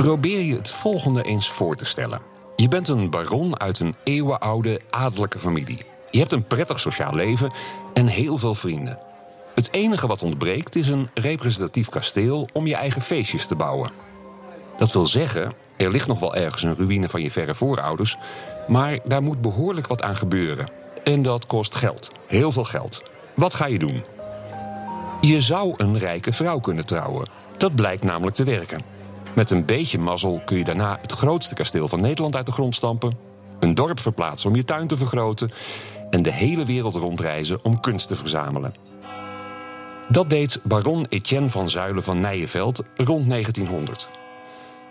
Probeer je het volgende eens voor te stellen. Je bent een baron uit een eeuwenoude adellijke familie. Je hebt een prettig sociaal leven en heel veel vrienden. Het enige wat ontbreekt is een representatief kasteel om je eigen feestjes te bouwen. Dat wil zeggen, er ligt nog wel ergens een ruïne van je verre voorouders, maar daar moet behoorlijk wat aan gebeuren. En dat kost geld, heel veel geld. Wat ga je doen? Je zou een rijke vrouw kunnen trouwen. Dat blijkt namelijk te werken. Met een beetje mazzel kun je daarna het grootste kasteel van Nederland uit de grond stampen, een dorp verplaatsen om je tuin te vergroten en de hele wereld rondreizen om kunst te verzamelen. Dat deed baron Etienne van Zuilen van Nijenveld rond 1900.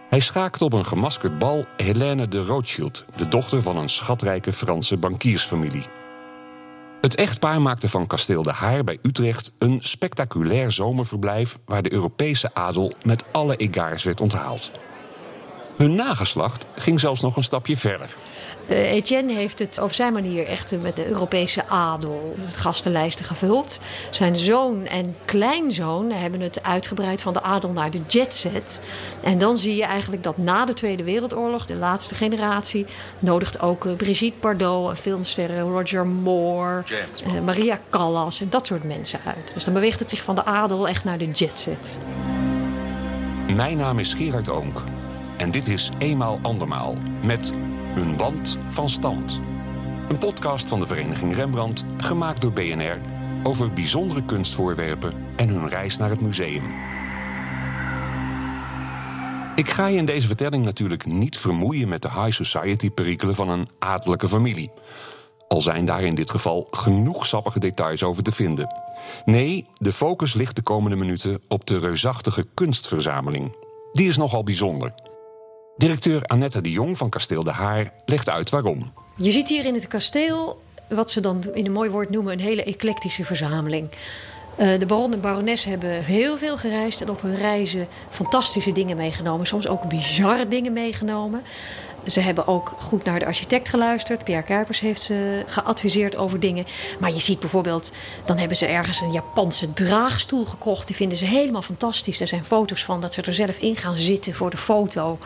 Hij schaakte op een gemaskerd bal Helene de Rothschild, de dochter van een schatrijke Franse bankiersfamilie. Het echtpaar maakte van kasteel de Haar bij Utrecht een spectaculair zomerverblijf waar de Europese adel met alle egaars werd onthaald. Hun nageslacht ging zelfs nog een stapje verder. Uh, Etienne heeft het op zijn manier echt met de Europese adel, het gastenlijsten gevuld. Zijn zoon en kleinzoon hebben het uitgebreid van de adel naar de jetset. En dan zie je eigenlijk dat na de Tweede Wereldoorlog, de laatste generatie, nodigt ook uh, Brigitte Bardot, filmsterren Roger Moore, uh, Maria Callas en dat soort mensen uit. Dus dan beweegt het zich van de adel echt naar de jetset. Mijn naam is Gerard Oonk. En dit is Eenmaal Andermaal met Een Wand van Stand. Een podcast van de Vereniging Rembrandt, gemaakt door BNR... over bijzondere kunstvoorwerpen en hun reis naar het museum. Ik ga je in deze vertelling natuurlijk niet vermoeien met de high society perikelen van een adellijke familie. Al zijn daar in dit geval genoeg sappige details over te vinden. Nee, de focus ligt de komende minuten op de reusachtige kunstverzameling. Die is nogal bijzonder. Directeur Annette de Jong van Kasteel de Haar legt uit waarom. Je ziet hier in het kasteel wat ze dan in een mooi woord noemen een hele eclectische verzameling. Uh, de baron en barones hebben heel veel gereisd en op hun reizen fantastische dingen meegenomen. Soms ook bizarre dingen meegenomen. Ze hebben ook goed naar de architect geluisterd. Pierre Kuipers heeft ze geadviseerd over dingen. Maar je ziet bijvoorbeeld, dan hebben ze ergens een Japanse draagstoel gekocht. Die vinden ze helemaal fantastisch. Er zijn foto's van dat ze er zelf in gaan zitten voor de foto.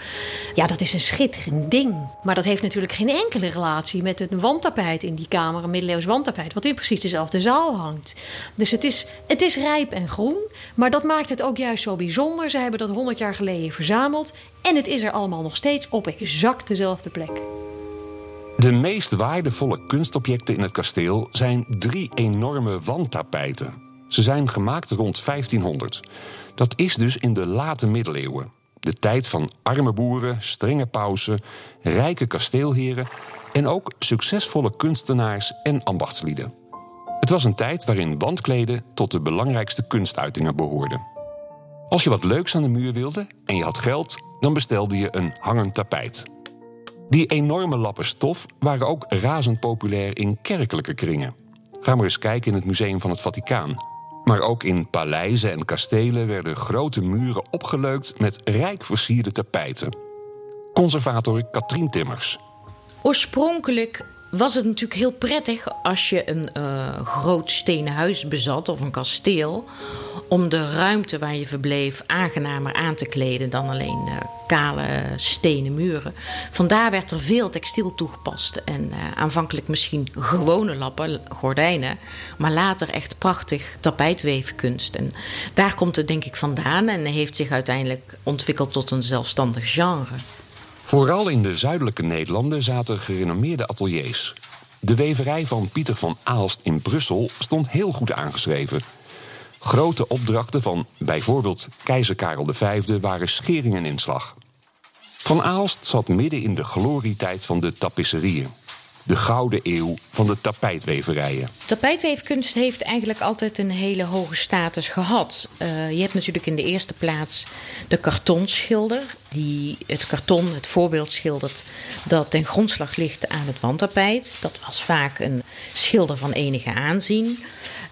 Ja, dat is een schitterend ding. Maar dat heeft natuurlijk geen enkele relatie met het wandtapijt in die kamer. Een middeleeuws wandtapijt, wat in precies dezelfde zaal hangt. Dus het is, het is rijp en groen. Maar dat maakt het ook juist zo bijzonder. Ze hebben dat 100 jaar geleden verzameld. En het is er allemaal nog steeds op exact dezelfde plek. De meest waardevolle kunstobjecten in het kasteel zijn drie enorme wandtapijten. Ze zijn gemaakt rond 1500. Dat is dus in de late middeleeuwen. De tijd van arme boeren, strenge pausen, rijke kasteelheren en ook succesvolle kunstenaars en ambachtslieden. Het was een tijd waarin wandkleden tot de belangrijkste kunstuitingen behoorden. Als je wat leuks aan de muur wilde en je had geld, dan bestelde je een hangend tapijt. Die enorme lappen stof waren ook razend populair in kerkelijke kringen. Ga maar eens kijken in het Museum van het Vaticaan. Maar ook in paleizen en kastelen werden grote muren opgeleukt met rijk versierde tapijten. Conservator Katrien Timmers. Oorspronkelijk was het natuurlijk heel prettig als je een uh, groot stenen huis bezat of een kasteel. Om de ruimte waar je verbleef aangenamer aan te kleden dan alleen uh, kale stenen muren. Vandaar werd er veel textiel toegepast. En uh, aanvankelijk misschien gewone lappen, gordijnen. Maar later echt prachtig tapijtweefkunst. En daar komt het denk ik vandaan en heeft zich uiteindelijk ontwikkeld tot een zelfstandig genre. Vooral in de zuidelijke Nederlanden zaten gerenommeerde ateliers. De weverij van Pieter van Aalst in Brussel stond heel goed aangeschreven. Grote opdrachten van bijvoorbeeld keizer Karel V waren scheringen in slag. Van Aalst zat midden in de glorietijd van de tapisserieën de gouden eeuw van de tapijtweverijen. Tapijtweefkunst heeft eigenlijk altijd een hele hoge status gehad. Uh, je hebt natuurlijk in de eerste plaats de kartonschilder, die het karton, het voorbeeld schildert dat ten grondslag ligt aan het wandtapijt. Dat was vaak een schilder van enige aanzien.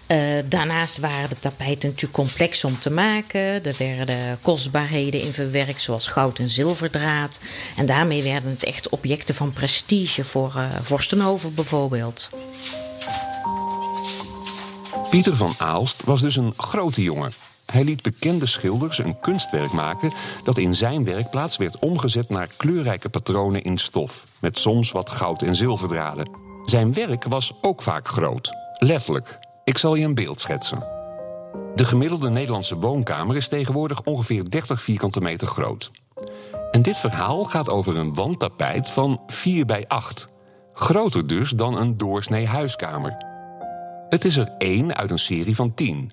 Uh, daarnaast waren de tapijten natuurlijk complex om te maken. Er werden kostbaarheden in verwerkt, zoals goud en zilverdraad. En daarmee werden het echt objecten van prestige voor uh, Vorstenhoven bijvoorbeeld. Pieter van Aalst was dus een grote jongen. Hij liet bekende schilders een kunstwerk maken dat in zijn werkplaats werd omgezet naar kleurrijke patronen in stof, met soms wat goud- en zilverdraden. Zijn werk was ook vaak groot, letterlijk. Ik zal je een beeld schetsen. De gemiddelde Nederlandse woonkamer is tegenwoordig ongeveer 30 vierkante meter groot. En dit verhaal gaat over een wandtapijt van 4 bij 8. Groter dus dan een doorsnee huiskamer. Het is er één uit een serie van 10.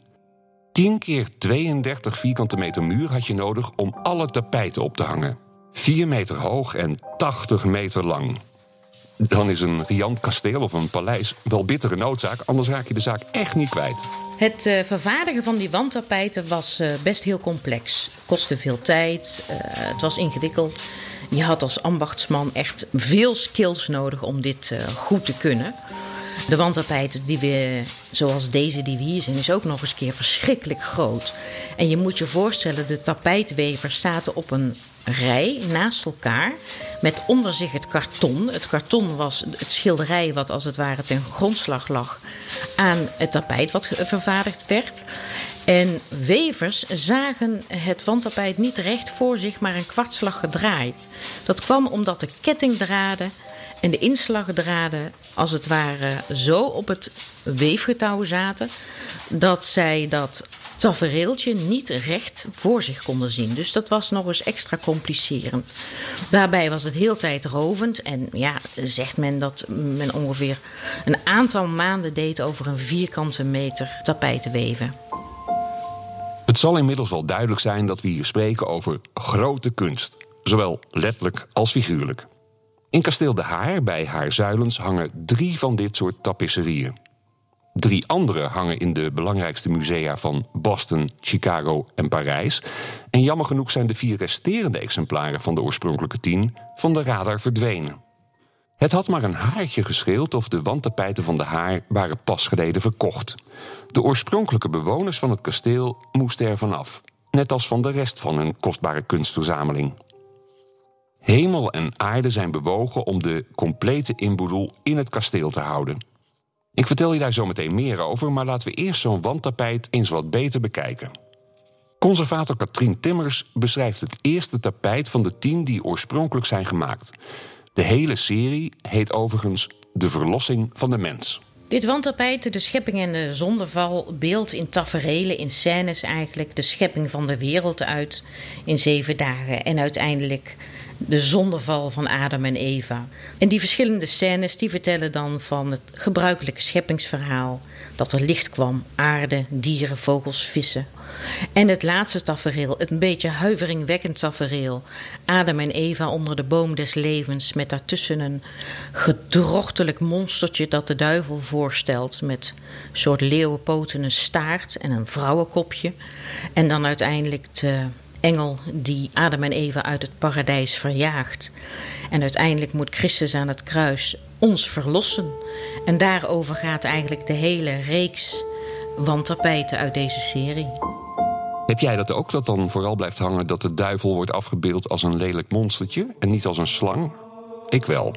10 keer 32 vierkante meter muur had je nodig om alle tapijten op te hangen. 4 meter hoog en 80 meter lang. Dan is een riant kasteel of een paleis wel bittere noodzaak, anders raak je de zaak echt niet kwijt. Het uh, vervaardigen van die wandtapijten was uh, best heel complex. Kostte veel tijd, uh, het was ingewikkeld. Je had als ambachtsman echt veel skills nodig om dit goed te kunnen. De wandtapijt die we, zoals deze die we hier zien, is ook nog eens keer verschrikkelijk groot. En je moet je voorstellen, de tapijtwever staat op een rij naast elkaar. Met onder zich het karton. Het karton was het schilderij wat als het ware ten grondslag lag aan het tapijt wat vervaardigd werd. En wevers zagen het wandtapijt niet recht voor zich, maar een kwartslag gedraaid. Dat kwam omdat de kettingdraden en de inslagdraden als het ware zo op het weefgetouw zaten dat zij dat tafereeltje niet recht voor zich konden zien. Dus dat was nog eens extra complicerend. Daarbij was het heel tijdrovend. En ja, zegt men dat men ongeveer een aantal maanden deed over een vierkante meter tapijt te weven. Het zal inmiddels wel duidelijk zijn dat we hier spreken over grote kunst. Zowel letterlijk als figuurlijk. In kasteel De Haar bij Haarzuilens hangen drie van dit soort tapisserieën. Drie andere hangen in de belangrijkste musea van Boston, Chicago en Parijs. En jammer genoeg zijn de vier resterende exemplaren van de oorspronkelijke tien van de radar verdwenen. Het had maar een haartje gescheeld of de wandtapijten van de haar waren pas geleden verkocht. De oorspronkelijke bewoners van het kasteel moesten er vanaf, net als van de rest van hun kostbare kunstverzameling. Hemel en aarde zijn bewogen om de complete inboedel in het kasteel te houden. Ik vertel je daar zo meteen meer over, maar laten we eerst zo'n wandtapijt eens wat beter bekijken. Conservator Katrien Timmers beschrijft het eerste tapijt van de tien die oorspronkelijk zijn gemaakt. De hele serie heet overigens De Verlossing van de Mens. Dit wandtapijt, de schepping en de zondeval, beeldt in taferelen, in scènes eigenlijk de schepping van de wereld uit in zeven dagen. En uiteindelijk de zondeval van Adam en Eva. En die verschillende scènes die vertellen dan van het gebruikelijke scheppingsverhaal. Dat er licht kwam, aarde, dieren, vogels, vissen. En het laatste tafereel, het een beetje huiveringwekkend tafereel. Adam en Eva onder de boom des levens, met daartussen een gedrochtelijk monstertje dat de duivel voorstelt. Met een soort leeuwenpoten, een staart en een vrouwenkopje. En dan uiteindelijk de engel die Adam en Eva uit het paradijs verjaagt. En uiteindelijk moet Christus aan het kruis ons verlossen. En daarover gaat eigenlijk de hele reeks wandtapijten uit deze serie. Heb jij dat ook, dat dan vooral blijft hangen dat de duivel wordt afgebeeld als een lelijk monstertje en niet als een slang? Ik wel.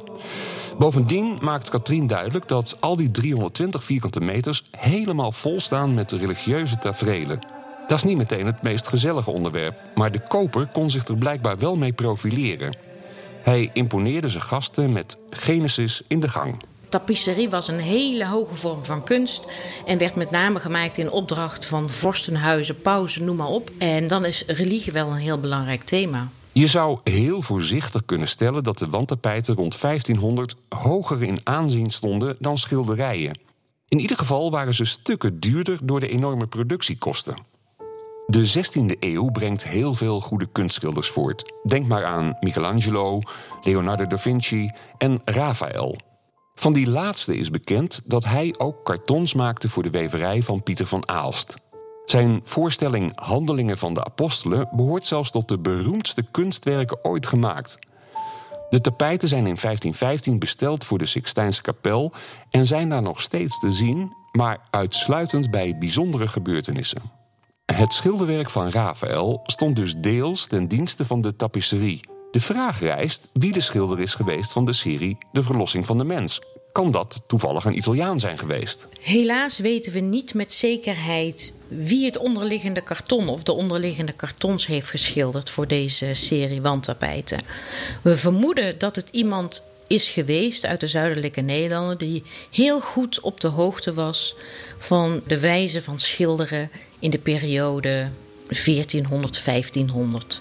Bovendien maakt Katrien duidelijk dat al die 320 vierkante meters helemaal vol staan met religieuze taferelen. Dat is niet meteen het meest gezellige onderwerp, maar de koper kon zich er blijkbaar wel mee profileren. Hij imponeerde zijn gasten met Genesis in de gang. Tapisserie was een hele hoge vorm van kunst en werd met name gemaakt in opdracht van vorstenhuizen, pauzen, noem maar op. En dan is religie wel een heel belangrijk thema. Je zou heel voorzichtig kunnen stellen dat de wandtapijten rond 1500 hoger in aanzien stonden dan schilderijen. In ieder geval waren ze stukken duurder door de enorme productiekosten. De 16e eeuw brengt heel veel goede kunstschilders voort. Denk maar aan Michelangelo, Leonardo da Vinci en Raphaël. Van die laatste is bekend dat hij ook kartons maakte voor de weverij van Pieter van Aalst. Zijn voorstelling Handelingen van de Apostelen behoort zelfs tot de beroemdste kunstwerken ooit gemaakt. De tapijten zijn in 1515 besteld voor de Sixtijnse kapel en zijn daar nog steeds te zien, maar uitsluitend bij bijzondere gebeurtenissen. Het schilderwerk van Raphaël stond dus deels ten dienste van de tapisserie. De vraag rijst wie de schilder is geweest van de serie De Verlossing van de Mens. Kan dat toevallig een Italiaan zijn geweest? Helaas weten we niet met zekerheid wie het onderliggende karton of de onderliggende kartons heeft geschilderd voor deze serie wandtapijten. We vermoeden dat het iemand is geweest uit de zuidelijke Nederlanden die heel goed op de hoogte was van de wijze van schilderen in de periode 1400, 1500.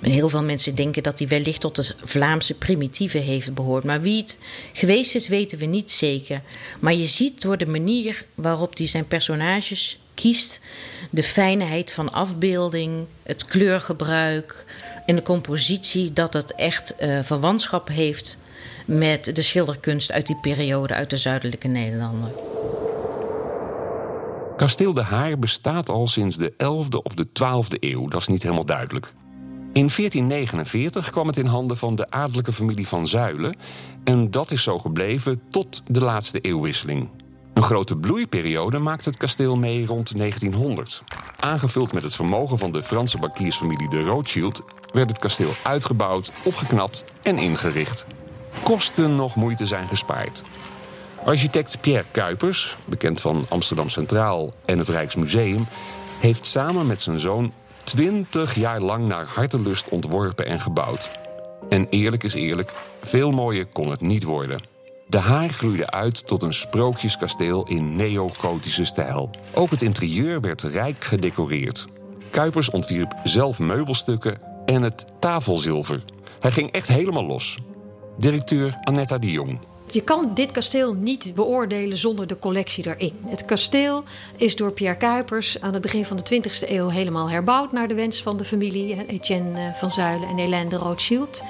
En heel veel mensen denken dat hij wellicht tot de Vlaamse primitieve heeft behoord. Maar wie het geweest is, weten we niet zeker. Maar je ziet door de manier waarop hij zijn personages kiest, de fijnheid van afbeelding, het kleurgebruik en de compositie, dat het echt uh, verwantschap heeft met de schilderkunst uit die periode uit de zuidelijke Nederlanden. Kasteel de Haar bestaat al sinds de 11e of de 12e eeuw, dat is niet helemaal duidelijk. In 1449 kwam het in handen van de adellijke familie van Zuilen en dat is zo gebleven tot de laatste eeuwwisseling. Een grote bloeiperiode maakte het kasteel mee rond 1900. Aangevuld met het vermogen van de Franse bankiersfamilie de Rothschild werd het kasteel uitgebouwd, opgeknapt en ingericht. Kosten nog moeite zijn gespaard. Architect Pierre Kuipers, bekend van Amsterdam Centraal en het Rijksmuseum, heeft samen met zijn zoon 20 jaar lang naar hartelust ontworpen en gebouwd. En eerlijk is eerlijk, veel mooier kon het niet worden. De Haar groeide uit tot een sprookjeskasteel in neogotische stijl. Ook het interieur werd rijk gedecoreerd. Kuipers ontwierp zelf meubelstukken en het tafelzilver. Hij ging echt helemaal los. Directeur Annetta de Jong. Je kan dit kasteel niet beoordelen zonder de collectie erin. Het kasteel is door Pierre Kuipers aan het begin van de 20e eeuw helemaal herbouwd naar de wens van de familie Etienne eh, van Zuilen en Hélène de Rothschild.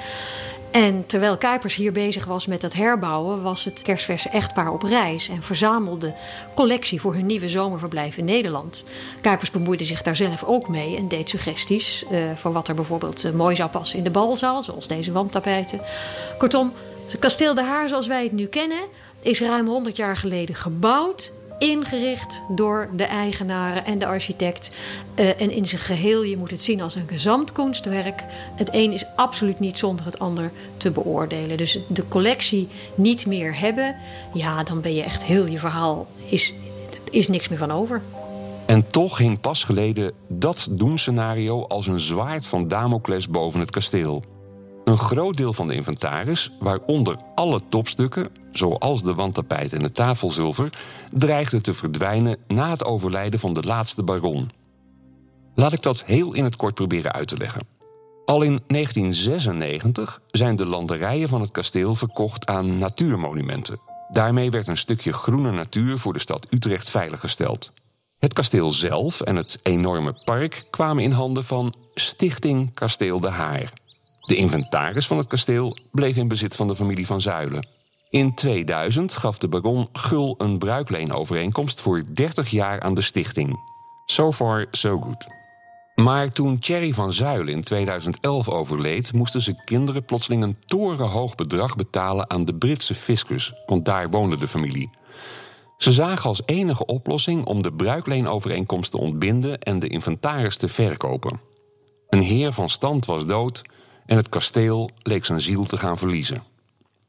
En terwijl Kuipers hier bezig was met het herbouwen, was het kerstverse echtpaar op reis en verzamelde collectie voor hun nieuwe zomerverblijf in Nederland. Kuipers bemoeide zich daar zelf ook mee en deed suggesties uh, voor wat er bijvoorbeeld uh, mooi zou passen in de balzaal, zoals deze wandtapijten. Kortom, het kasteel De Haar zoals wij het nu kennen is ruim 100 jaar geleden gebouwd ingericht door de eigenaren en de architect. Uh, en in zijn geheel, je moet het zien als een gezamtkunstwerk. Het een is absoluut niet zonder het ander te beoordelen. Dus de collectie niet meer hebben, ja, dan ben je echt heel je verhaal, is, is niks meer van over. En toch hing pas geleden dat doemscenario als een zwaard van Damocles boven het kasteel. Een groot deel van de inventaris, waaronder alle topstukken, zoals de wandtapijt en het tafelzilver, dreigde te verdwijnen na het overlijden van de laatste baron. Laat ik dat heel in het kort proberen uit te leggen. Al in 1996 zijn de landerijen van het kasteel verkocht aan natuurmonumenten. Daarmee werd een stukje groene natuur voor de stad Utrecht veiliggesteld. Het kasteel zelf en het enorme park kwamen in handen van Stichting Kasteel de Haar. De inventaris van het kasteel bleef in bezit van de familie van Zuilen. In 2000 gaf de baron Gul een bruikleenovereenkomst voor 30 jaar aan de stichting. So far, so good. Maar toen Thierry van Zuilen in 2011 overleed, moesten zijn kinderen plotseling een torenhoog bedrag betalen aan de Britse fiscus, want daar woonde de familie. Ze zagen als enige oplossing om de bruikleenovereenkomst te ontbinden en de inventaris te verkopen. Een heer van stand was dood en het kasteel leek zijn ziel te gaan verliezen.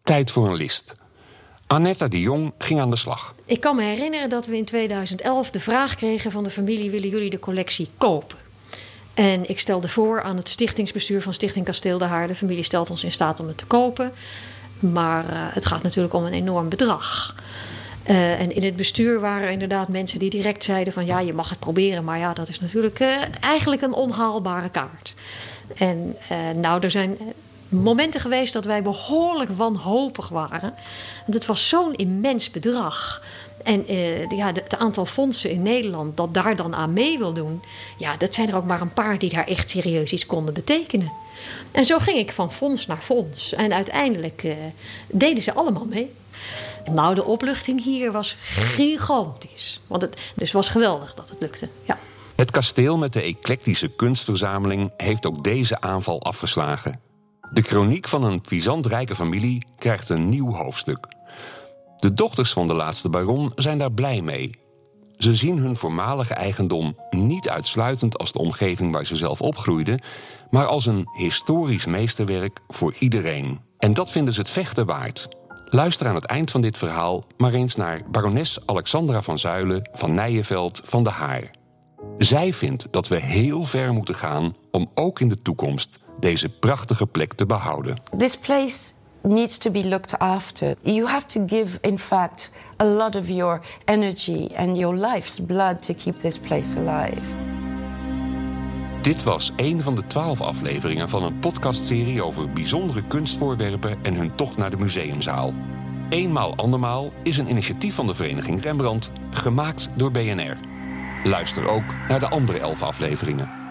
Tijd voor een list. Annetta de Jong ging aan de slag. Ik kan me herinneren dat we in 2011 de vraag kregen van de familie: willen jullie de collectie kopen? En ik stelde voor aan het stichtingsbestuur van Stichting Kasteel de Haar. De familie stelt ons in staat om het te kopen. Maar uh, het gaat natuurlijk om een enorm bedrag. Uh, en in het bestuur waren inderdaad mensen die direct zeiden van ja, je mag het proberen, maar ja, dat is natuurlijk uh, eigenlijk een onhaalbare kaart. En uh, nou, er zijn momenten geweest dat wij behoorlijk wanhopig waren. Het was zo'n immens bedrag. En uh, ja, het aantal fondsen in Nederland dat daar dan aan mee wil doen, ja, dat zijn er ook maar een paar die daar echt serieus iets konden betekenen. En zo ging ik van fonds naar fonds. En uiteindelijk uh, deden ze allemaal mee. Nou, de opluchting hier was gigantisch. Want het dus was geweldig dat het lukte. Ja. Het kasteel met de eclectische kunstverzameling heeft ook deze aanval afgeslagen. De kroniek van een rijke familie krijgt een nieuw hoofdstuk. De dochters van de laatste baron zijn daar blij mee. Ze zien hun voormalige eigendom niet uitsluitend als de omgeving waar ze zelf opgroeiden, maar als een historisch meesterwerk voor iedereen. En dat vinden ze het vechten waard. Luister aan het eind van dit verhaal maar eens naar barones Alexandra van Zuilen van Nijenveld van de Haar. Zij vindt dat we heel ver moeten gaan om ook in de toekomst deze prachtige plek te behouden. This place needs to be looked after. You have to give, in fact, a lot of your energy and your life's blood to keep this place alive. Dit was een van de twaalf afleveringen van een podcastserie over bijzondere kunstvoorwerpen en hun tocht naar de museumzaal. Eenmaal andermaal is een initiatief van de Vereniging Rembrandt, gemaakt door BNR. Luister ook naar de andere elf afleveringen.